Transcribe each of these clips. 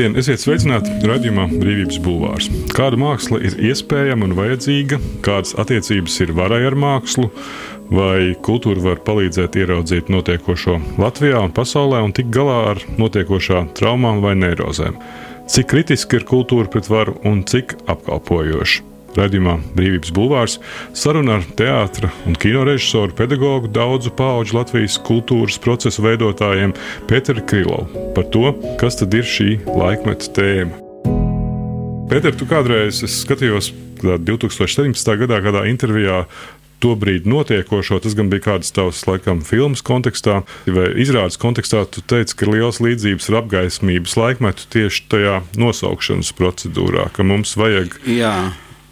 Labdien, esiet sveicināti raidījumā Brīvības Bulvārs. Kāda māksla ir iespējama un vajadzīga, kādas attiecības ir varai ar mākslu, vai kultūra var palīdzēt ieraudzīt notiekošo Latvijā un pasaulē un tikt galā ar notiekošā traumām vai neirozēm. Cik kritiski ir kultūra pret varu un cik apkalpojoša? Radījumā Brīvības Bulvārs saruna ar teātra un kino režisoru, pedagogu, daudzu pauģu Latvijas kultūras procesu veidotājiem Pēteru Krilovu par to, kas tad ir šī laikmeta tēma. Pēter, tu kādreiz skatījos 2017. gadā kādā intervijā to brīdi notiekošo. Tas gan bija kādas tavas, laikam, filmas kontekstā vai izrādes kontekstā. Tu teici, ka ir liels līdzības ar apgaismības laikmetu tieši tajā nosaukšanas procedūrā, ka mums vajag. Jā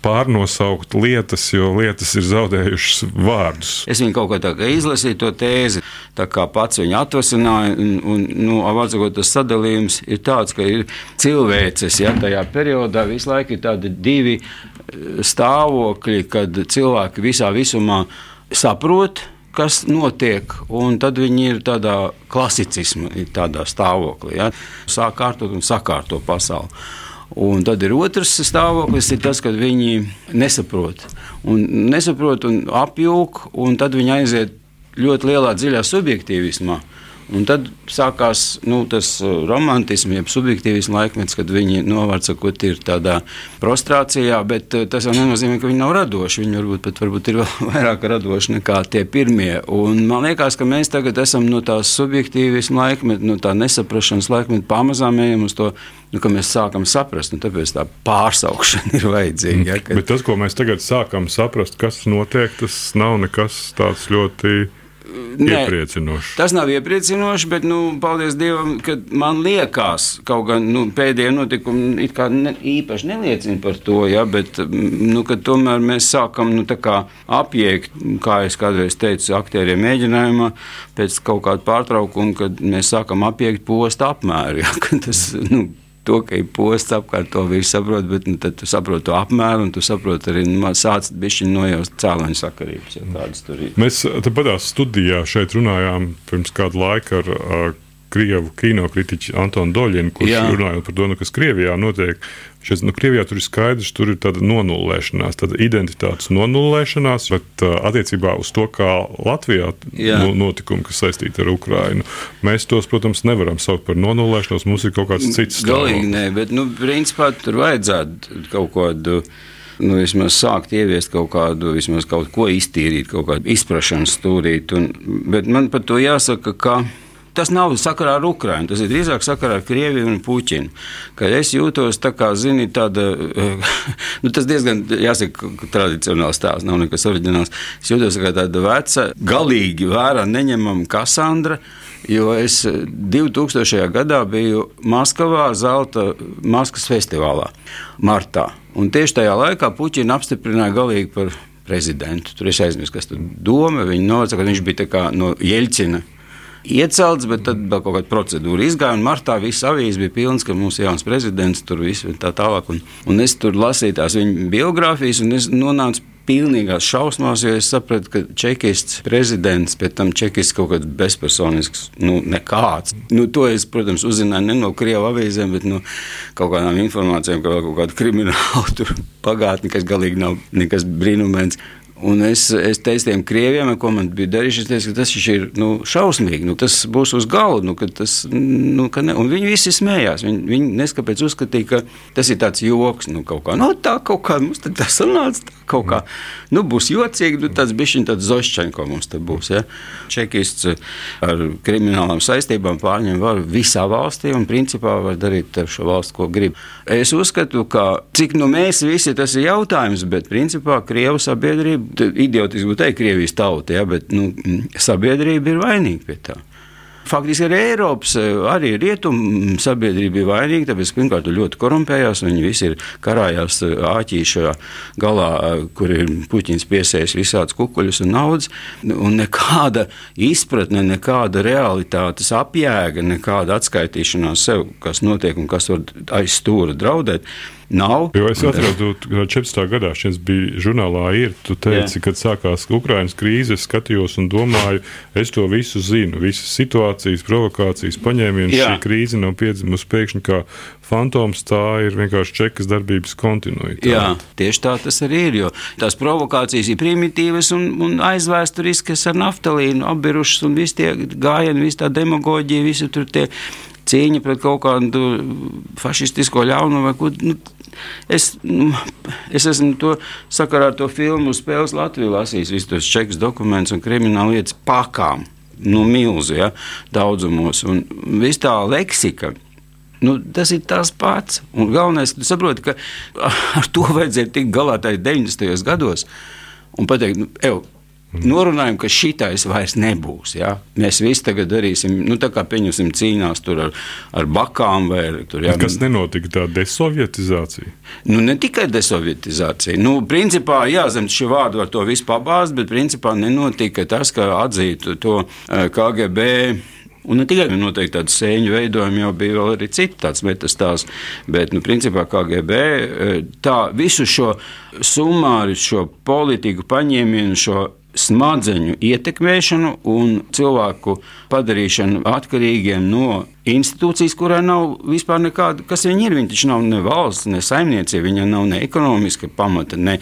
pārnosaukt lietas, jo lietas ir zaudējušas vārdus. Es viņu kaut kā tādu izlasīju, to tēzi, tā kā pats viņu atvasināju. Un, un, nu, Avācot, tas sadalījums ir tāds, ka ir cilvēces, ja tajā periodā visu laiku ir tādi divi eh, stāvokļi, kad cilvēki visā visumā saprot, kas notiek, tad viņi ir tādā klasicisma tādā stāvoklī. Ja? Sāk kārtot un sakārto pasauli. Un tad ir otrs stāvoklis, ir tas, kad viņi nesaprot. Un nesaprot un apjūk, un tad viņi aiziet ļoti lielā dziļā subjektīvismā. Un tad sākās nu, tas uh, romantisms, jeb subjektīvs laikmets, kad viņi novārcakot ir tādā prostrācijā, bet uh, tas jau nenozīmē, ka viņi nav radoši. Viņi varbūt pat varbūt ir vēl vairāk radoši nekā tie pirmie. Un man liekas, ka mēs tagad esam no tās subjektīvisma laikmeta, no tā nesaprašanas laikmeta pamazām ejam uz to, nu, mēs sākam saprast. Nu, tāpēc tā pārsaukšana ir vajadzīga. Ja, kad... Bet tas, ko mēs tagad sākam saprast, kas notiek, tas nav nekas tāds ļoti iepriecinoši. Tas nav iepriecinoši, bet, nu, paldies Dievam, ka man liekas, kaut gan nu, pēdējie notikumi it kā ne, īpaši neliecina par to, ja, bet, nu, tomēr mēs sākam nu, apjēgt, kā es kādreiz teicu, aktieriem mēģinājumā, pēc kaut kāda pārtraukuma, kad mēs sākam apjēgt posta apmēru. Ja, tas, nu, to, ka ir posts apkārt, to visu saprot, bet nu, tad tu saproti to apmēru un tu saproti arī nu, sācis bišķiņu nojaust cēloņu sakarības, ja kādas tur ir. Mēs tepat studijā šeit runājām pirms kādu laiku ar krievu kinokritiķi Antonu Doļinu, kurš Jā. runājot par to, nu, kas Krievijā notiek. Šeit, nu, Krievijā tur ir skaidrs, tur ir tāda nonulēšanās, tāda identitātes nonulēšanās, bet uh, attiecībā uz to, kā Latvijā no, notikumi, kas saistīti ar Ukrainu, mēs tos, protams, nevaram saukt par nonulēšanos. Mums ir kaut kāds cits stāvoklis. Galīgi nē, bet, nu, principā tur vajadzētu kaut kādu. Nu, vismaz sākt ieviest kaut kādu, vismaz kaut ko iztīrīt, kaut kādu izpratni stūrīt. Un, bet man par to jāsaka, ka tas nav sakarā ar Ukrajinu, tas ir drīzāk sakarā ar Krieviju un Puķinu. Es jūtos tā kā, zini, tāda, nu, tas diezgan, jāsaka, tradicionāls stāsts, nav nekas oriģināls. Es jūtos kā tāda veca, galīgi vērā neņemama Kasandra. Jo es 2000. gadā biju Maskavā, Zelta Maskavas festivālā, martā. Un tieši tajā laikā Puķina apstiprināja galīgi par prezidentu. Tur es aizmirsu, kas tur doma. Viņa nocaka, ka viņš bija no Jeļcina iecelts, bet tad vēl kaut kāda procedūra izgāja. Martā viss avīzes bija pilns, ka mums ir jauns prezidents, tur viss ir tā tālāk. Un, un es tur lasīju tās viņa biogrāfijas, un es nonācu pilnīgās šausmās, jo es sapratu, ka čekists prezidents, pēc tam čekists kaut kāds bezpersonisks, nu, nekāds. Nu, to es, protams, uzzināju ne no Krievijas avīzēm, bet no kaut kādām informācijām, ka vēl kaut kāda krimināla pagātne, kas galīgi nav nekas brīnumains. Un es, es teicu tiem krieviem, ko man bija darījuši, teicu, ka tas ir nu, šausmīgi. Nu, tas būs uz galda. Nu, tas, nu, viņi visi smējās. Viņi, viņi neskapēc uzskatīja, ka tas ir tāds joks. Nu, kā, nu, tā kaut kā mums tā sanāca. Tā kaut kā nu, būs jocīgi. Nu, tāds bija tāds Zošķenko mums te būs. Ja? Čekists ar kriminālām saistībām pārņem varu visā valstī un principā var darīt ar šo valstu, ko grib. Es uzskatu, ka cik nu mēs visi tas ir jautājums, bet principā Krievu sabiedrība idiotiski būtu teikt, Krievijas tauta, ja, bet nu, sabiedrība ir vainīga pie tā. Faktiski arī Eiropas, arī rietumu sabiedrība bija vainīga, tāpēc, pirmkārt, ļoti korumpējās. Viņi visi ir karājās āķīšā galā, kur ir puķins piesējis visādus kukuļus un naudas. Un nekāda izpratne, nekāda realitātes apjēga, nekāda atskaitīšanās sev, kas notiek un kas var aiz stūra draudēt nav. Jo es atradu, ka 14. gadā šis bija žurnālā ir, tu teici, Jā. kad sākās Ukrainas krīze, es skatījos un domāju, es to visu zinu, visas situācijas, provokācijas, paņēmienas, šī krīze nav piedzimusi pēkšņi kā fantoms, tā ir vienkārši čekas darbības kontinuitāte. Jā, tieši tā tas arī ir, jo tās provokācijas ir primitīvas un, un aizvēsturiskas ar naftalīnu, apbirušas un visi tie gājieni, visi tā demagoģija, visi tur tie cīņa pret kaut kādu fašistisko ļaunumu. Nu, es, nu, es esmu to sakarā ar to filmu Spēles Latvijā lasījis, visus tos čekus dokumentus un kriminālu lietas pakām. Nu, milzu ja, daudzumos, un viss tā leksika. Nu, tas ir tas pats. Un galvenais, ka saproti, ka ar to vajadzēja tikt galā tajos 90. gados un pateikt, nu, evo, Norunājam, ka šitais vairs nebūs. Ja? Mēs visi tagad darīsim, nu, tā kā pieņemsim cīnās ar, ar bakām vai tur. Ja? Kas nenotika tā desovietizācija? Nu, ne tikai desovietizācija. Nu, principā, jā, zem šī vārda var to visu pabāzt, bet principā nenotika tas, ka atzītu to eh, KGB. Un ne tikai noteikti tādu sēņu veidojumu, jau bija arī citi tādas metastāsts, bet, nu, principā KGB eh, tā visu šo summāru, šo politiku paņēmienu, šo smadzeņu ietekmēšanu un cilvēku padarīšanu atkarīgiem no institūcijas, kurai nav vispār nekāda, kas viņi ir. Viņi taču nav ne valsts, ne saimniecība, viņiem nav ne ekonomiska pamata, ne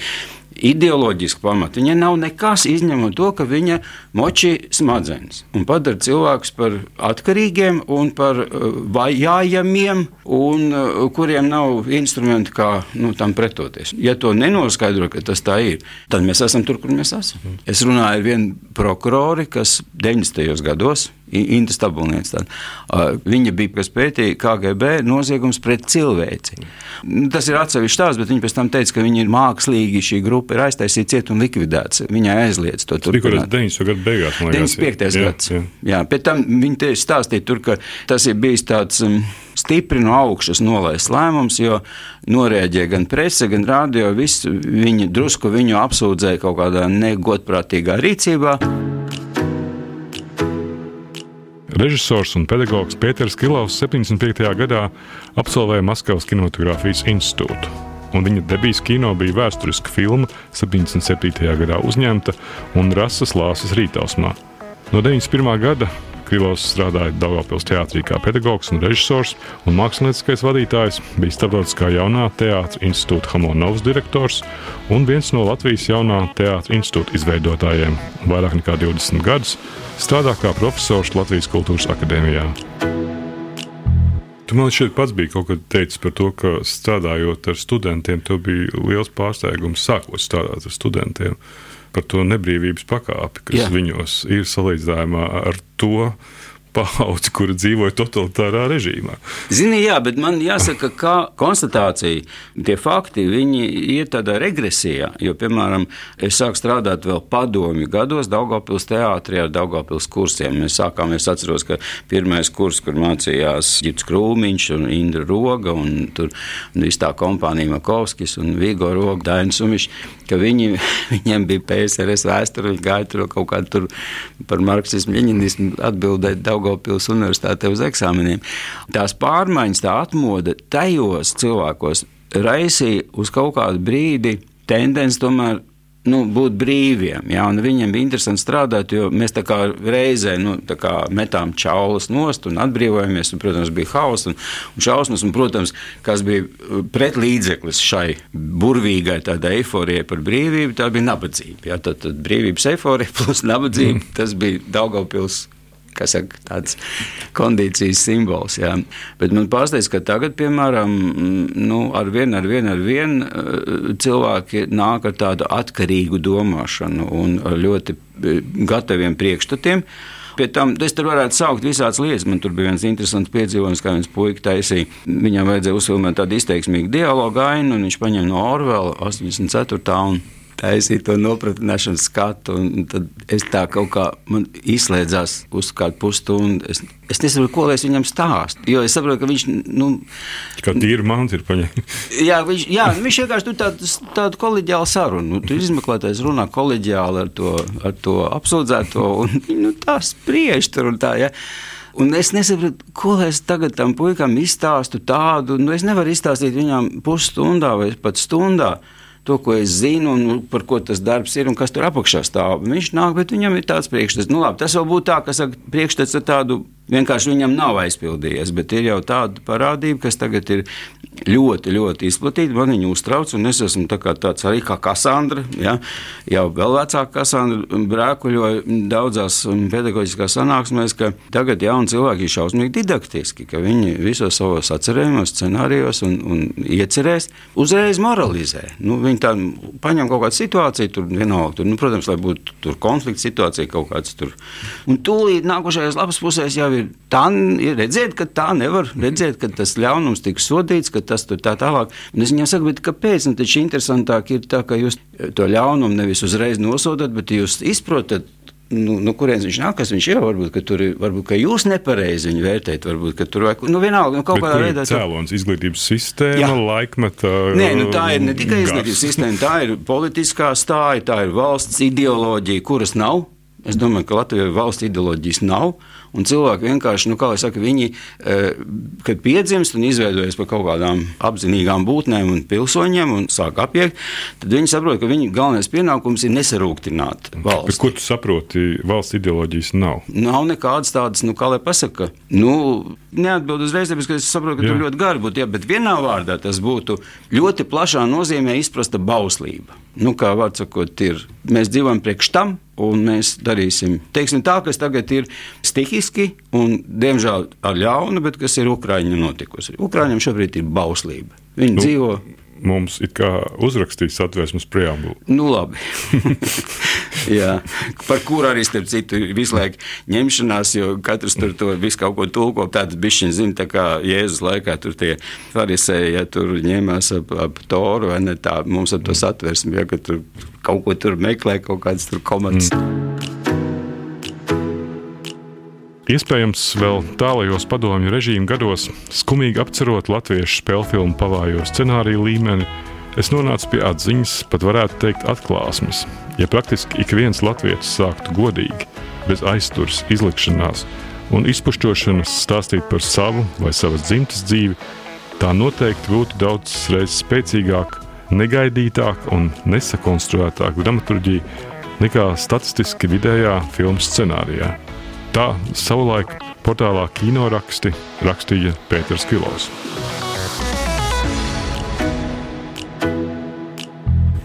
ideoloģiski pamati. Viņai nav nekas izņemot to, ka viņa moči smadzenes un padara cilvēkus par atkarīgiem un par uh, vajājamiem, un uh, kuriem nav instrumenti, kā nu, tam pretoties. Ja to nenoskaidro, ka tas tā ir, tad mēs esam tur, kur mēs esam. Es runāju ar vienu prokuroru, kas 90. gados Inta Stabulniece. Viņa bija, kas pētīja KGB noziegums pret cilvēci. Tas ir atsevišķs stāsts, bet viņa pēc tam teica, ka viņi ir mākslīgi, šī grupa ir aiztaisīta ciet un likvidēta. Viņai aizliedz to turpināt. Tas bija 90. gadu beigās, man liekas. 95. Jā, gads. Jā. jā, pēc tam viņi tieši stāstīja tur, ka tas ir bijis tāds. Um, stipri no augšas nolaists lēmums, jo norēģēja gan prese, gan rādio. Viņi drusku viņu apsūdzēja kaut kādā negodprātīgā rīcībā. Režisors un pedagogs Pēters Kilovs 75. gadā absolvēja Maskavas kinotogrāfijas institūtu. Un viņa debijas kino bija vēsturiska filma, 77. gadā uzņemta un rases lāsas rītausmā. No 91. gada Krilovs strādāja Daugopils teātrī kā pedagogs un režisors, un mākslinieckais vadītājs bija Startautiskā jaunā teātris institūta Hamonovs direktors un viens no Latvijas jaunā teātris institūta izveidotājiem. Vairāk nekā 20 gadus strādā kā profesors Latvijas Kultūras Akadēmijā. Tu man šeit pats biji kaut kad teicis par to, ka strādājot ar studentiem, tev bija liels pārsteigums sākot strādāt ar studentiem par to nebrīvības pakāpi, kas Jā. viņos ir salīdzinājumā ar to, paudzi, kura dzīvoja totalitārā režīmā. Zini, jā, bet man jāsaka, ka konstatācija, tie fakti, ir tādā regresijā. Jo, piemēram, es sāku strādāt vēl padomju gados Daugopils teātrī ar Daugopils kursiem. Mēs sākām, es atceros, ka pirmais kurs, kur mācījās Ģits Krūmiņš un Indra Roga un tur viss tā kompānija Makovskis un Vigo Roga, Dainis Umišs, ka viņi, viņiem bija PSRS vēsture, viņi gāja tur kaut kā tur par marksismu, ļeņinismu atbildēt Daugopils Daugopils universitātē uz eksāmeniem. Tās pārmaiņas, tā atmoda tajos cilvēkos raisīja uz kaut kādu brīdi tendenci tomēr nu, būt brīviem. Ja? Viņiem bija interesanti strādāt, jo mēs tā kā reizē nu, tā kā metām čaulas nost un atbrīvojamies. Un, protams, bija hauss un, un šausmas, un, protams, kas bija pretlīdzeklis šai burvīgai tādai eiforijai par brīvību, tā bija nabadzība. Ja? Tad, tad brīvības eiforija plus nabadzība, mm. tas bija Daugavpils saka, tāds kondīcijas simbols. Jā. Bet man pārsteidz, ka tagad, piemēram, nu, ar vienu, ar vienu, ar vienu eh, cilvēki nāk ar tādu atkarīgu domāšanu un ļoti eh, gataviem priekšstatiem. Pie tam es tur varētu saukt visādas lietas. Man tur bija viens interesants piedzīvojums, kā viens puika taisīja. Viņam vajadzēja uzfilmēt tādu izteiksmīgu dialogu ainu, un viņš paņēma no Orvela 84. un taisīja to nopratināšanas skatu. Tad es tā kaut kā izslēdzās uz kādu pusstundu. Es, es nesaprotu, ko es viņam stāstu. Jo es saprotu, ka viņš. Nu, kā tīra mans ir paņēmis. jā, viņš, jā, viņš vienkārši tur tādu, tādu kolēģiālu sarunu. Nu, tur izmeklētājs runā kolēģiāli ar to, ar to apsūdzēto, un nu, tā spriež tur un tā. Ja. Un es nesaprotu, ko es tagad tam puikam izstāstu tādu. Nu, es nevaru izstāstīt viņam pusstundā vai pat stundā to, ko es zinu, un par ko tas darbs ir un kas tur apakšā stāv. Viņš nāk, bet viņam ir tāds priekšstats. Nu, labi, tas vēl būtu tā, ka saka, priekšstats ar tādu vienkārši viņam nav aizpildījies, bet ir jau tāda parādība, kas tagad ir ļoti, ļoti izplatīta. Man viņa uztrauc, un es esmu tā tāds arī kā Kasandra. Ja? Jau vēl vecāka Kasandra brēkuļoja daudzās pedagoģiskās sanāksmēs, ka tagad jauni cilvēki ir šausmīgi didaktiski, ka viņi visos savos atcerējumos, scenārijos un, un iecerēs uzreiz moralizē. Nu, viņi tā paņem kaut kādu situāciju, tur vienalga, tur, nu, protams, lai būtu konflikts situācija kaut kāds tur. Un tūlīt nākošajās lapas pusēs jau ir tā, ir redzēt, ka tā nevar redzēt, ka tas ļaunums tiks sodīts, ka tas tur tā tālāk. Un es viņam saku, kāpēc? Un taču interesantāk ir tā, ka jūs to ļaunumu nevis uzreiz nosodat, bet jūs izprotat. Nu, no kurienes viņš nāk, kas viņš ir? Varbūt, ka tur ir, varbūt, ka jūs nepareizi viņu vērtējat, varbūt, ka tur vajag, nu, vienalga, nu, kaut kādā veidā. Cēlons, izglītības sistēma, Jā. laikmeta. Nē, nu, tā ir ne tikai izglītības sistēma, tā ir politiskā stāja, tā ir valsts ideoloģija, kuras nav. Es domāju, ka Latvijai valsts ideoloģijas nav. Un cilvēki vienkārši, nu, kā jau saka, viņi, e, kad piedzimst un izveidojas par kaut kādām apzinīgām būtnēm un pilsoņiem un sāk apiekt, tad viņi saprot, ka viņu galvenais pienākums ir nesarūktināt valsts. Bet ko tu saproti, valsts ideoloģijas nav? Nav nekādas tādas, nu, kā lai pasaka, nu, neatbild uzreiz, tāpēc, ka es saprotu, ka jā. tur ļoti gari būtu, jā, bet vienā vārdā tas būtu ļoti plašā nozīmē izprasta bauslība. Nu, kā vārds sakot, ir, mēs dzīvojam priekš tam, un mēs darīsim Teiksim, tā, kas tagad ir stihiski un, diemžēl, ar ļaunu, bet kas ir Ukraiņa notikusi. Ukraiņam šobrīd ir bauslība. Viņi nu, dzīvo. Mums uzrakstījis satversmes preambulu. Nu, labi. Jā, par kuru arī starp citu visu laiku ņemšanās, jo katrs tur to visu kaut ko tulko. Tāds bišķiņš zina, tā kā Jēzus laikā tur tie farisēji, ja tur ņēmās ap, ap toru, vai ne tā, mums ar to satversmi, ja, ka tur kaut ko tur meklē, kaut kādas tur komandas. Mm. Iespējams, vēl tālajos padomju režīmu gados, skumīgi apcerot latviešu spēļu filmu pavājo scenāriju līmeni, es nonācu pie atziņas, pat varētu teikt, atklāsmes. Ja praktiski ik viens latviečs sāktu godīgi, bez aizturs, izlikšanās un izpušķošanas stāstīt par savu vai savas dzimtas dzīvi, tā noteikti būtu daudz reizes spēcīgāka, negaidītāka un nesakonstruētāka dramaturģija nekā statistiski vidējā filmu scenārijā. Tā savulaik portālā Kino raksti rakstīja Pēters Kilovs.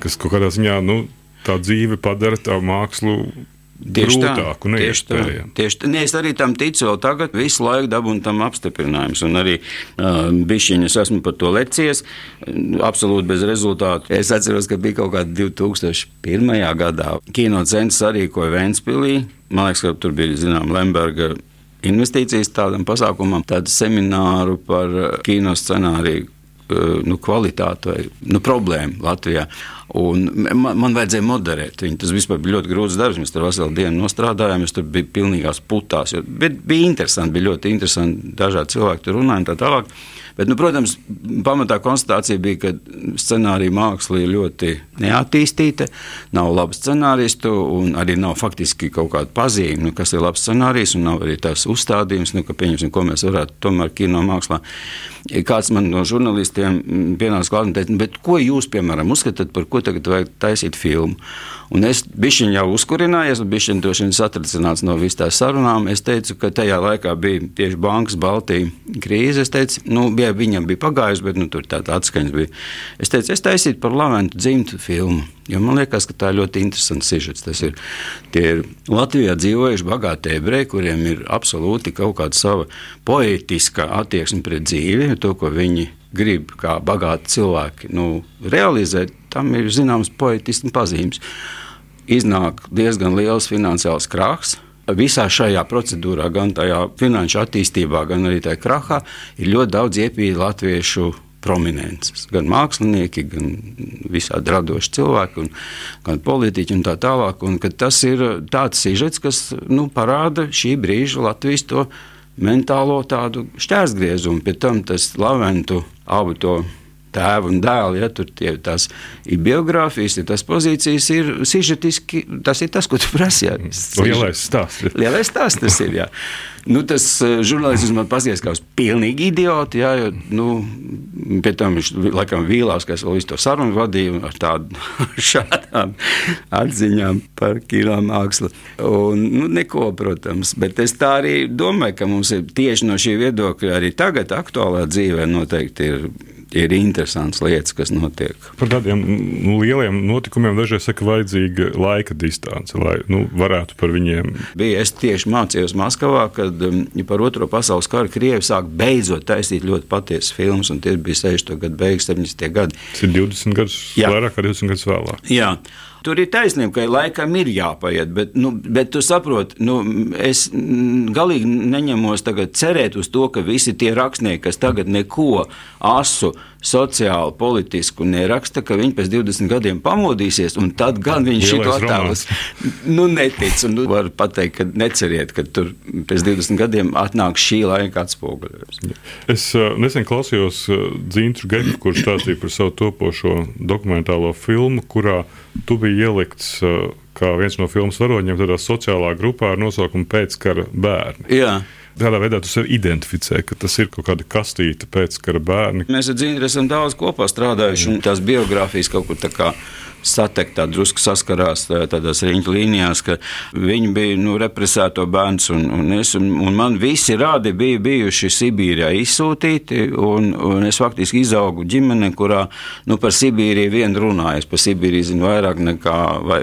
Kas kaut kādā ziņā nu, tā dzīve padara tā mākslu Tieši grūtāku, tā, tieši tā, tieši tā. Ne, es arī tam ticu, vēl tagad visu laiku dabūnu tam apstiprinājumus. Un arī uh, bišķiņas esmu par to lecies, absolūti bez rezultātu. Es atceros, ka bija kaut kāda 2001. gadā kino centrs arī ko Ventspilī. Man liekas, ka tur bija, zinām, Lemberga investīcijas tādam pasākumam, tādu semināru par kino scenāriju nu, kvalitāti vai nu, problēmu Latvijā. Un man, man vajadzēja moderēt viņu. Tas bija ļoti grūts darbs. Mēs tur veselu dienu strādājām, es tur biju pilnīgās putās. Bet bija interesanti, bija ļoti interesanti. Dažādi cilvēki tur runāja un tā tālāk. Bet, nu, protams, pamatā konstatācija bija, ka scenārija māksla ir ļoti neattīstīta, nav labu scenāristu un arī nav faktiski kaut kāda pazīme, nu, kas ir labs scenārijs, un nav arī tās uzstādījums, nu, ka, ko mēs varētu tomēr kino mākslā. Kāds man no žurnālistiem pienāca klāt un teica, ko jūs, piemēram, uzskatāt, par ko tagad vajag taisīt filmu? Un es biju jau uzkurinājies, biju droši vien satricināts no visām tās sarunām. Es teicu, ka tajā laikā bija tieši Bankas Baltija krīze. Es teicu, nu, bija, viņam bija pagājusi, bet nu, tur tāda atskaņas bija. Es teicu, es taisītu par Laventu dzimtu filmu. Jo man liekas, ka tā ir ļoti interesants sižets. Tas ir, ir Latvijā dzīvojuši bagāti ebreji, kuriem ir absolūti kaut kāda sava poetiska attieksme pret dzīvi, to, ko viņi grib kā bagāti cilvēki nu, realizēt. Tam ir zināms poetisks pazīmes iznāk diezgan liels finansiāls krahs. Visā šajā procedūrā, gan tajā finanšu attīstībā, gan arī tajā krahā, ir ļoti daudz iepīļu latviešu prominences. Gan mākslinieki, gan visādi radoši cilvēki, un, gan politiķi un tā tālāk. Un, tas ir tāds sižets, kas nu, parāda šī brīža Latvijas to mentālo tādu šķērsgriezumu. Pēc tam tas Laventu abu to tēvu un dēlu. Ja, tur tie, tās ir biogrāfijas, ja tas pozīcijas ir sižetiski. Tas ir tas, ko tu prasi. Ja. Lielais stāsts. Lielais stāsts tas ir. Ja. Nu, tas uh, žurnālists man paskatījās, kā uz pilnīgi idioti. Jā, jo, nu, pie tam viņš laikam vīlās, ka es vēl visu to sarunu vadīju ar tādām atziņām par kino mākslu. Un, nu, neko, protams, bet es tā arī domāju, ka mums ir tieši no šī viedokļa arī tagad aktuālā dzīvē noteikti ir ir interesantas lietas, kas notiek. Par tādiem nu, lieliem notikumiem dažreiz saka, vajadzīga laika distance, lai nu, varētu par viņiem. Bija, es tieši mācījos Maskavā, kad um, par Otro pasaules karu Krievi sāk beidzot taisīt ļoti patiesas filmas, un tie bija 60. gadu beigas, 70. gadi. Tas ir 20 gadus, Jā. vairāk kā 20 gadus vēlāk. Jā. Tur ir taisnība, ka laikam ir jāpaiet, bet, nu, bet tu saproti, nu, es galīgi neņemos cerēt uz to, ka visi tie rakstnieki, kas tagad neko asu, sociāli, politisku neraksta, ka viņi pēc 20 gadiem pamodīsies, un tad gan viņš šito attēlus nu, netic. Nu, var pateikt, ka neceriet, ka tur pēc 20 gadiem atnāks šī laika atspoguļojums. Es uh, nesen klausījos uh, Dzīntru Geku, kurš stāstīja par savu topošo dokumentālo filmu, kurā tu biji ielikts uh, kā viens no filmas varoņiem tādā sociālā grupā ar nosaukumu Pēckara bērni. Jā. Tādā veidā tu sevi identificē, ka tas ir kaut kāda kastīte pēckara bērni. Mēs ar Dzīvnieku esam daudz kopā strādājuši, un tās biogrāfijas kaut kur tā kā satekt, tā drusku saskarās tādās riņķu līnijās, ka viņi bija nu, represēto bērns, un, un, es, un, un man visi rādi bija bijuši Sibīrijā izsūtīti, un, un es faktiski izaugu ģimene, kurā nu, par Sibīriju vien runāju. Es par Sibīriju zinu vairāk nekā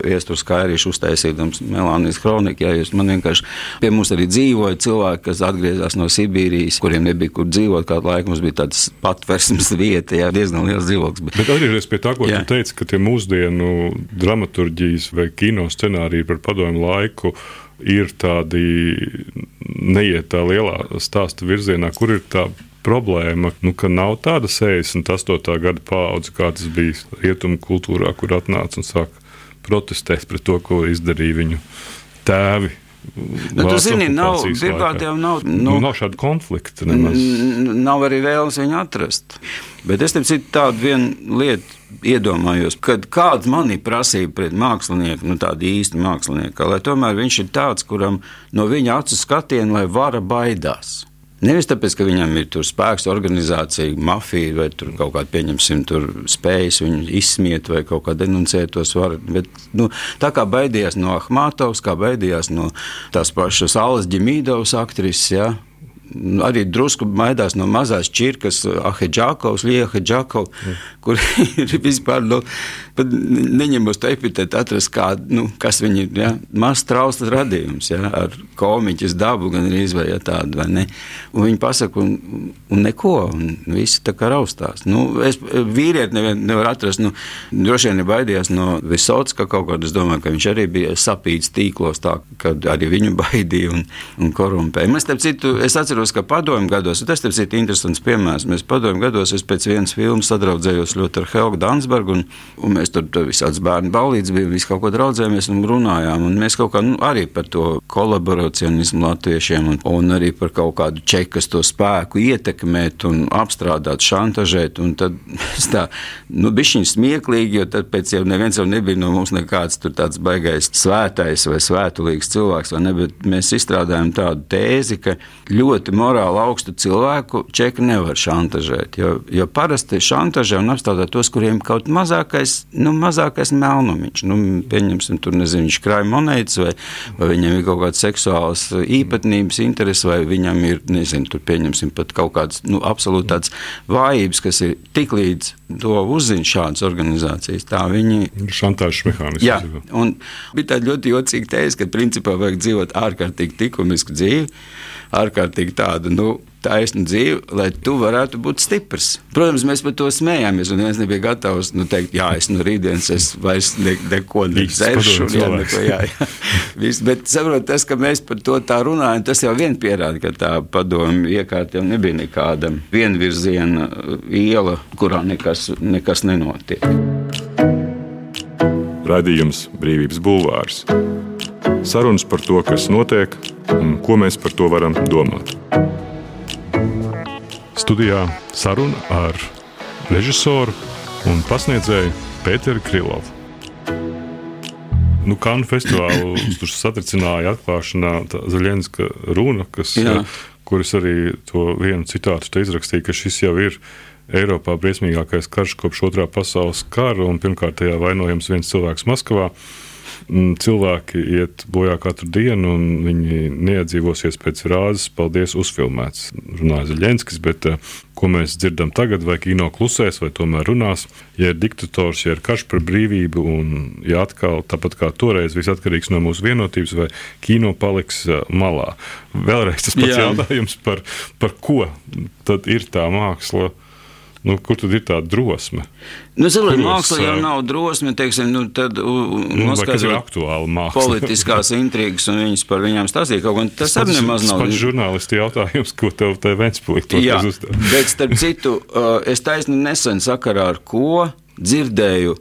Viesturs Kairīšu uztaisīdams Melānijas kroniku, ja jūs man vienkārši pie mums arī dzīvoja cilvēki, kas atgriezās no Sibīrijas, kuriem nebija kur dzīvot kādu laiku, mums bija tāds patversmes vieta, jā, diezgan liels dzīvoklis. Bet atgriežoties pie tā, ko jā. tu teici, ka tie mūsdienu mūsdienu dramaturgijas vai kino scenāriju par padomu laiku ir tādi neiet tā lielā stāsta virzienā, kur ir tā problēma, nu, ka nav tāda 68. gada paudze, kā tas bija rietumu kultūrā, kur atnāca un sāka protestēt pret to, ko izdarīja viņu tēvi Nu, tu zini, nav, jau nav, nu, nu, nav šāda konflikta. Nemaz. Nav arī vēlas viņu atrast. Bet es tam citu tādu vienu lietu iedomājos, kad kāda man ir prasība pret mākslinieku, nu tādu īstu mākslinieku, lai tomēr viņš ir tāds, kuram no viņa acu skatiena, lai vara baidās. Nevis tāpēc, ka viņam ir spēks, organizācija, mafija vai kaut kāda, pieņemsim, spējas viņu izsmiet vai kaut kā denuncēt tos varu. Bet, nu, tā kā baidījās no Ahmatovas, kā baidījās no tās pašas Alas Ģemīdovas aktrises, ja, arī drusku maidās no mazās čirkas, Ahedžakovs, Liehaģakovs, mm. kur ir vispār nu, neņemos to epitetu atrast, kā, nu, kas viņi ir. Ja? Mazs trausls radījums, ja? ar komiķis dabu gan arī izvēja tādu, vai ne? Un viņi pasaka, un, un neko, un visi tā kā raustās. Nu, es vīrieti nevien, nevar atrast, nu, droši vien nebaidījās no Visotska kaut kādā, es domāju, ka viņš arī bija sapīts tīklos tā, kad arī viņu baidīja un, un korumpēja. Es, citu, es atceros, ka padomju gados, tas ir interesants piemērs, mēs padomju gados, es pēc vienas filmas sadraudzējos ļoti ar Helgu Dansbergu, un, un mēs tur, visādas bērnu balīdzes bija, visu kaut ko draudzējāmies un runājām. Un mēs kaut kā nu, arī par to kolaboracionismu latviešiem un, un arī par kaut kādu čekas to spēku ietekmēt un apstrādāt, šantažēt. Un tad tā, nu, bišķiņ smieklīgi, jo tad pēc jau neviens jau nebija no mums nekāds tāds baigais svētais vai svētulīgs cilvēks, vai ne, bet mēs izstrādājam tādu tēzi, ka ļoti morāli augstu cilvēku čeku nevar šantažēt, jo, jo parasti šantažē un apstrādā tos, kuriem kaut mazākais nu, mazākais melnumiņš. Nu, pieņemsim, tur nezinu, viņš krāj monētas, vai, vai viņam ir kaut kādas seksuālas īpatnības, intereses, vai viņam ir, nezinu, tur pieņemsim pat kaut kādas nu, absolūti tādas vājības, kas ir tik līdz to uzzina šādas organizācijas. Tā viņi ir šantāžas mehānisms. Jā, un bija tāda ļoti jocīga tēze, ka principā vajag dzīvot ārkārtīgi likumisku dzīvi, ārkārtīgi tādu, nu, taisnu dzīvi, lai tu varētu būt stiprs. Protams, mēs par to smējāmies, un viens nebija gatavs nu, teikt, jā, es no rītdienas es vairs ne, neko nedarīšu. Bet saprot, tas, ka mēs par to tā runājam, tas jau vien pierāda, ka tā padomu iekārta jau nebija nekāda vienvirziena iela, kurā nekas, nekas nenotiek. Radījums Brīvības Bulvārs. Sarunas par to, kas notiek un ko mēs par to varam domāt. Studijā saruna ar režisoru un pasniedzēju Pēteru Krilovu. Nu, Kanu festivālu tur satricināja atklāšanā Zaļenska runa, kas, Jā. kuras arī to vienu citātu te izrakstīja, ka šis jau ir Eiropā briesmīgākais karš kopš otrā pasaules kara, un pirmkārt tajā vainojams viens cilvēks Maskavā. Mm, cilvēki iet bojā katru dienu, un viņi neiedzīvosies pēc rāzes. Paldies, uzfilmēts. Runāja Zaļenskis, bet eh, ko mēs dzirdam tagad, vai kino klusēs, vai tomēr runās. Ja ir diktators, ja ir karš par brīvību, un ja atkal tāpat kā toreiz viss atkarīgs no mūsu vienotības, vai kino paliks eh, malā. Vēlreiz tas pats Jā. jautājums par, par ko tad ir tā māksla Nu, kur tad ir tā drosme? Nu, Zilā mākslā jau nav drosme, teiksim, nu, tad nu, noskaidrot politiskās intrigas un viņas par viņām stāstīt. Kaut gan tas, arī nemaz nav. Tas pats žurnālisti jautājums, ko tev te Ventspilī to uzdod. Bet, starp citu, es taisni nesen sakarā ar ko dzirdēju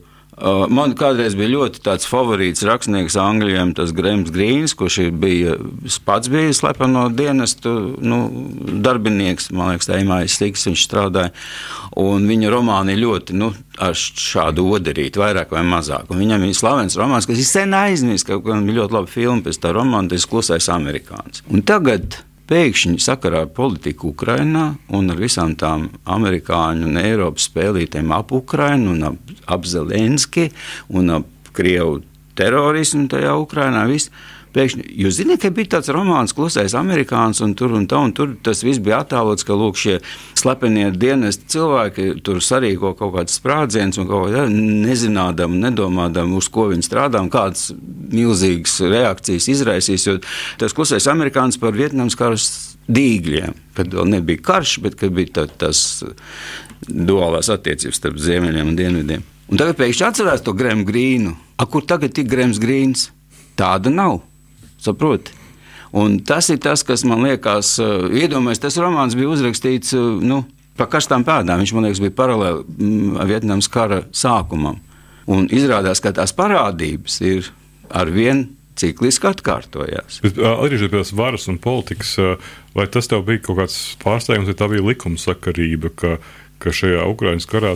man kādreiz bija ļoti tāds favorīts rakstnieks Anglijam, tas Grēms Grīns, kurš bija pats bija slepeno dienestu nu, darbinieks, man liekas, Eimājas Stiks, viņš strādāja, un viņa romāni ļoti, nu, ar šādu oderīti, vairāk vai mazāk, un viņam ir slavens romāns, kas ir sen aizmirsts, kaut kā bija ļoti laba filma pēc tā romāna, tas klusais amerikāns. Un tagad pēkšņi sakarā ar politiku Ukrajinā un ar visām tām amerikāņu un Eiropas spēlītēm ap Ukrajinu un ap, ap Zelenski un ap Krievu terorismu tajā Ukrajinā. Viss Pēkšņi, jūs zināt, ka bija tāds romāns, klusais amerikānis, un tur un tā, un tur tas viss bija attēlots, ka lūk, šie slepenie dienesti cilvēki tur sarīko kaut kādas sprādziens un kaut kā nezinādam, nedomādam, uz ko viņi strādā un kādas milzīgas reakcijas izraisīs. Jo tas klusais amerikānis par Vietnamas karas dīgļiem, kad vēl nebija karš, bet kad bija tā, tas duālās attiecības starp ziemeļiem un dienvidiem. Un tagad pēkšņi atcerās to Grēmu Grīnu. A, kur tagad ir Grēms Grīns? Tāda nav. Saproti? Un tas ir tas, kas man liekas, uh, iedomājieties, tas romāns bija uzrakstīts uh, nu, pa karstām pēdām. Viņš man liekas, bija paralēli mm, Vietnamas kara sākumam. Un izrādās, ka tās parādības ir ar vienu cikliski atkārtojās. Bet, arī pie varas un politikas, vai tas tev bija kaut kāds pārsteigums, vai tā bija likumsakarība, ka, ka šajā Ukraiņas karā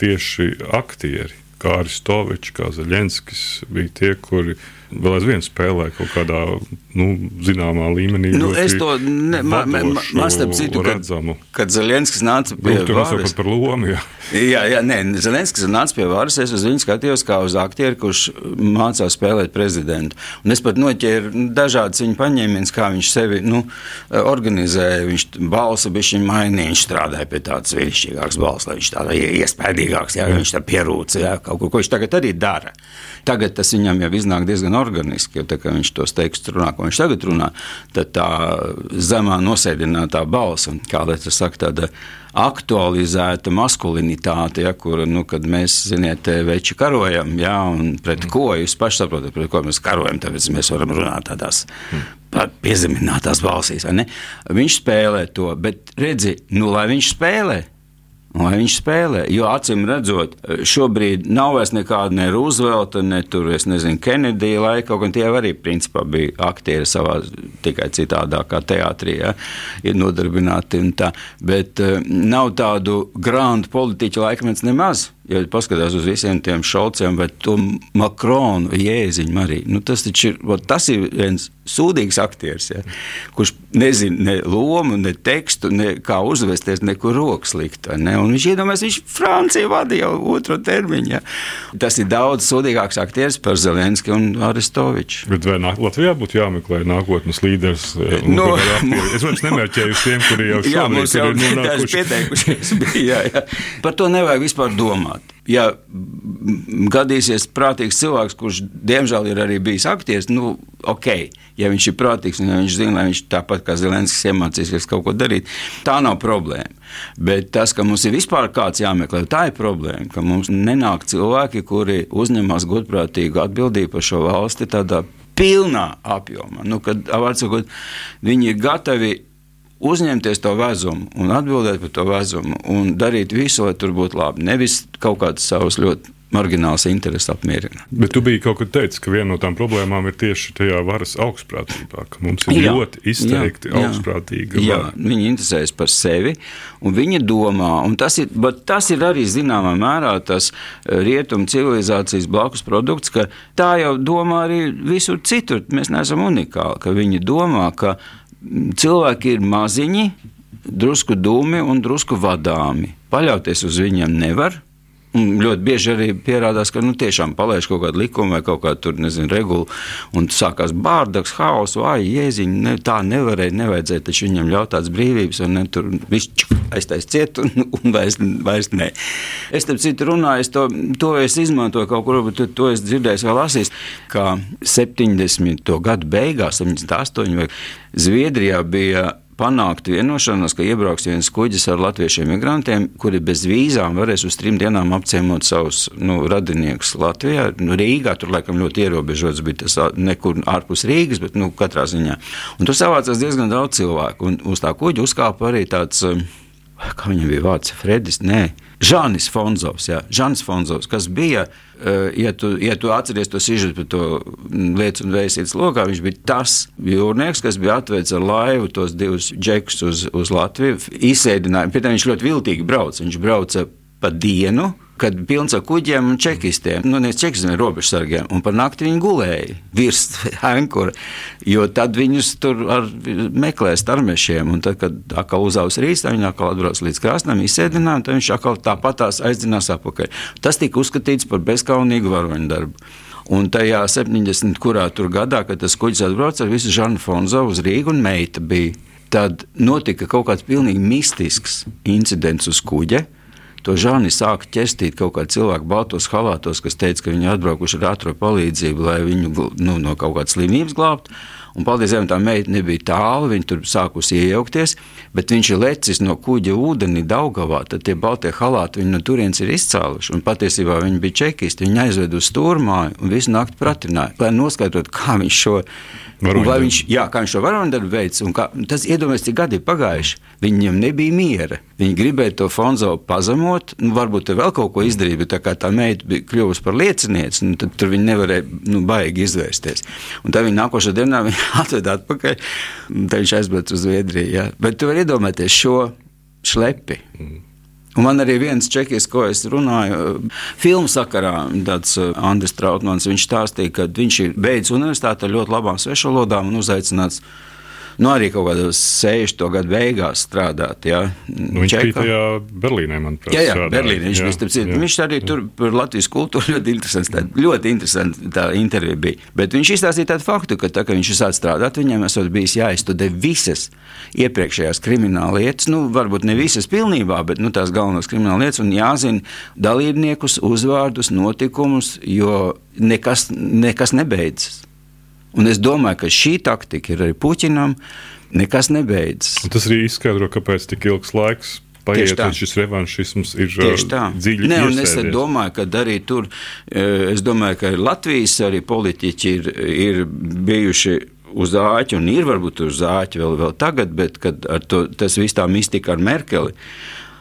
tieši aktieri, kā Aristovičs, kā Zaļenskis, bija tie, kuri vēl aizvien spēlē kaut kādā nu, zināmā līmenī. Nu, es to. Citu, kad, kad Zelenskis nāca pie nu, varas, par lomu. Jā, jā, jā nē, Zelenskis nāca pie varas. Es uz viņu skatījos kā uz aktieru, kurš mācās spēlēt prezidentu. Un es pat noķēru dažādas viņa paņēmienas, kā viņš sevi nu, organizēja. Viņš balsi bija viņa mainīja, viņš strādāja pie tādas vīrišķīgākas balss, lai viņš tādā iespējīgāks, jā, viņš tā pierūca, jā, kaut ko, ko viņš tagad arī dara. Tagad tas viņam jau iznāk diezgan organiski, jo tā viņš tos tekstus runā, ko viņš tagad runā, tad tā zemā nosēdinātā balss, un kā lai tas saka, tāda aktualizēta maskulinitāte, ja, kur, nu, mēs, ziniet, veči karojam, ja, un pret mm. ko jūs paši saprotat, pret ko mēs karojam, tāpēc mēs varam runāt tādās mm. piezeminātās balsīs, Viņš spēlē to, bet redzi, nu, lai viņš spēlē, Lai viņš spēlē, jo acīm redzot, šobrīd nav vairs nekāda ne Roosevelta, ne tur, es nezinu, Kenedija laika, kaut gan tie arī principā bija aktieri savā tikai citādākā teātrī, ja, ir nodarbināti un tā, bet uh, nav tādu grandu politiķu laikmets nemaz. Ja paskatās uz visiem tiem šaucējiem, vai to Makronu, Jēziņu arī, nu, tas, ir, tas ir viens sūdīgs aktieris, ja, kurš nezina ne lomu, ne tekstu, ne kā uzvesties, nekur rokas likt. Ne? Un viņš iedomājas, viņš Franciju vadīja jau otro termiņu. Ja. Tas ir daudz sūdīgāks aktieris par Zelenski un Aristoviču. Bet vai Latvijā būtu jāmeklē nākotnes līderis? Eh, no, es vairs nemērķēju uz tiem, kuri jau šobrīd jā, ir nonākuši. Pieteikušies bija, jā, jā. Par to nevajag vispār domāt ja gadīsies prātīgs cilvēks, kurš diemžēl ir arī bijis aktieris, nu, ok, ja viņš ir prātīgs un ja viņš zina, lai viņš tāpat kā Zelenskis iemācīsies kaut ko darīt, tā nav problēma. Bet tas, ka mums ir vispār kāds jāmeklē, tā ir problēma. Ka mums nenāk cilvēki, kuri uzņemas godprātīgu atbildību par šo valsti tādā pilnā apjomā. Nu, kad, sakot, viņi ir gatavi uzņemties to vezumu un atbildēt par to vezumu un darīt visu, lai tur būtu labi. Nevis kaut kādas savas ļoti margināls intereses apmierina. Bet tu biji kaut kur teicis, ka viena no tām problēmām ir tieši tajā varas augstprātībā, ka mums ir jā, ļoti izteikti jā, augstprātīga jā, vara. Viņi interesējas par sevi, un viņi domā, un tas ir, tas ir arī zināmā mērā tas eh, rietumu civilizācijas blakus produkts, ka tā jau domā arī visur citur. Mēs neesam unikāli, ka viņi domā, ka cilvēki ir maziņi, drusku dūmi un drusku vadāmi. Paļauties uz viņiem nevar. Un ļoti bieži arī pierādās, ka nu, tiešām palaiž kaut kādu likumu vai kaut kādu tur, nezinu, regulu, un sākās bārdaks, haoss, vai jēziņi. Ne, tā nevarēja, nevajadzēja taču viņam ļaut tādas brīvības, un ne, tur viss aiztais ciet, un, un vairs, vairs nē. Es tam citu runāju, es to, to es izmantoju kaut kur, bet to es dzirdēju vēl lasīs, ka 70. gadu beigās, 78. vai Zviedrijā bija panākt vienošanos, ka iebrauks viens kuģis ar latviešiem migrantiem, kuri bez vīzām varēs uz trim dienām apciemot savus nu, radiniekus Latvijā. Nu, Rīgā tur laikam ļoti ierobežots bija tas nekur ārpus Rīgas, bet nu, katrā ziņā. Un tur savācās diezgan daudz cilvēku. Un uz tā kuģa uzkāpa arī tāds, kā viņam bija vārds, Fredis, nē, Žanis Fonzovs, jā, Žanis Fonzovs, kas bija Eh, ja tu, ja tu atceries to sižetu par to lietu un vēsītas lokā, viņš bija tas jūrnieks, kas bija atvedis ar laivu tos divus džekus uz, uz Latviju. Izsēdināja, pie tam viņš ļoti viltīgi brauca. Viņš brauca pa dienu, kad pilns ar kuģiem un čekistiem, nu, nevis čekistiem, robežsargiem, un par nakti viņi gulēja virs ankura, jo tad viņus tur meklēja starmešiem, un tad, kad atkal uzaus rīts, viņi atkal atbrauc līdz krastam, izsēdināja, un tad viņš atkal tāpatās aizdzinās apakaļ. Tas tika uzskatīts par bezkaunīgu varoņu darbu. Un tajā 70. kurā tur gadā, kad tas kuģis atbrauca ar visu Žanu Fonzovu uz Rīgu un meita bija, tad notika kaut kāds pilnīgi mistisks incidents uz kuģa, To žāni sāka ķestīt kaut kādi cilvēki baltos halātos, kas teica, ka viņi atbraukuši ar ātrā palīdzību, lai viņu nu, no kaut kādas slimības glābtu. Un, paldies Dievam, tā meita nebija tālu, viņa tur sākusi iejaukties, bet viņš ir lecis no kuģa ūdenī Daugavā, tad tie baltie halāti viņu no turienes ir izcēluši. Un patiesībā viņi bija čekisti, viņi aizved uz stūrmāju un visu nakti pratināja, lai noskaidrotu, kā viņš šo Vai viņš, jā, kā viņš to varoņdarbu veids, un kā, tas iedomājas, cik gadi ir pagājuši. Viņam nebija miera. Viņi gribēja to Fonzo pazemot, nu, varbūt vēl kaut ko izdarīt, bet tā kā tā meita bija kļuvusi par liecinieci, nu, tad tur viņi nevarēja nu, baigi izvērsties. Un tā viņa nākošā dienā viņa atveda atpakaļ, tad viņš aizbrauca uz Zviedriju. Jā. Bet tu vari iedomāties šo šlepi. Mm. Un man arī viens čekis, ko es runāju, filmu sakarā, tāds uh, Andris Trautmans, viņš stāstīja, ka viņš ir beidzis universitāti ar ļoti labām svešvalodām un uzaicināts nu, arī kaut kādos 60. gadu beigās strādāt. Ja. Nu, viņš bija tajā Berlīnē, manuprāt. Jā, jā strādāja. Berlīnē. Viņš, jā, bija, jā, viņš arī jā. tur par Latvijas kultūru ļoti interesants. Tā, ļoti interesanti tā intervija bija. Bet viņš izstāstīja tādu faktu, ka tā, viņš sāk strādāt, viņam esot bijis jāizstudē visas iepriekšējās krimināla lietas, nu, varbūt ne visas pilnībā, bet nu, tās galvenās krimināla lietas, un jāzina dalībniekus, uzvārdus, notikumus, jo nekas, nekas nebeidzas. Un es domāju, ka šī taktika ir arī Puķinam. Nekas nebeidzas. Tas arī izskaidro, kāpēc tik ilgs laiks paiet, un šis revanšisms ir dziļi. Nē, un es domāju, ka arī tur, es domāju, ka Latvijas arī politiķi ir, ir bijuši uz āķa, un ir varbūt uz āķa vēl, vēl tagad, bet to, tas viss tā mistika ar Merkeli.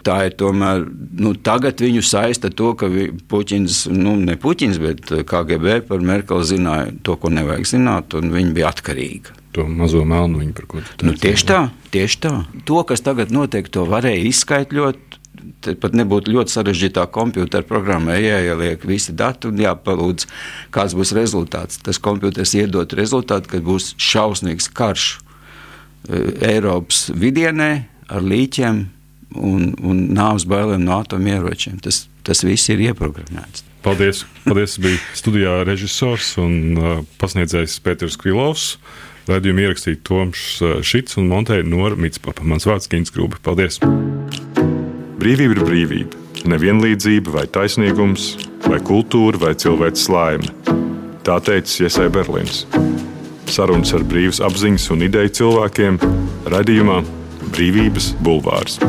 Tā ir tomēr, nu, tagad viņu saista to, ka Puķins, nu, ne Puķins, bet KGB par Merkeli zināja to, ko nevajag zināt, un viņi bija atkarīgi. To mazo melnu viņa par ko teici. Nu, tieši tā, tieši tā. To, kas tagad notiek, to varēja izskaidrot. Pat nebūtu ļoti sarežģītā kompjutera programmā jāieliek visi dati un jāpalūdz, kāds būs rezultāts. Tas kompjuters iedot rezultātu, kad būs šausmīgs karš e, Eiropas vidienē ar līķiem, un, un nāves bailēm no atomieročiem. Tas, tas viss ir ieprogrammēts. Paldies! Paldies! Bija studijā režisors un uh, pasniedzējs Pēters Krilovs. Radījumu ierakstīja Toms uh, Šits un montēja Nora Mitspapa. Mans vārds Gins Grūbi. Paldies! Brīvība ir brīvība. Nevienlīdzība vai taisnīgums, vai kultūra vai cilvēks laime. Tā teica Iesai Berlīns. Sarunas ar brīvas apziņas un ideju cilvēkiem radījumā Brīvības bulvārs.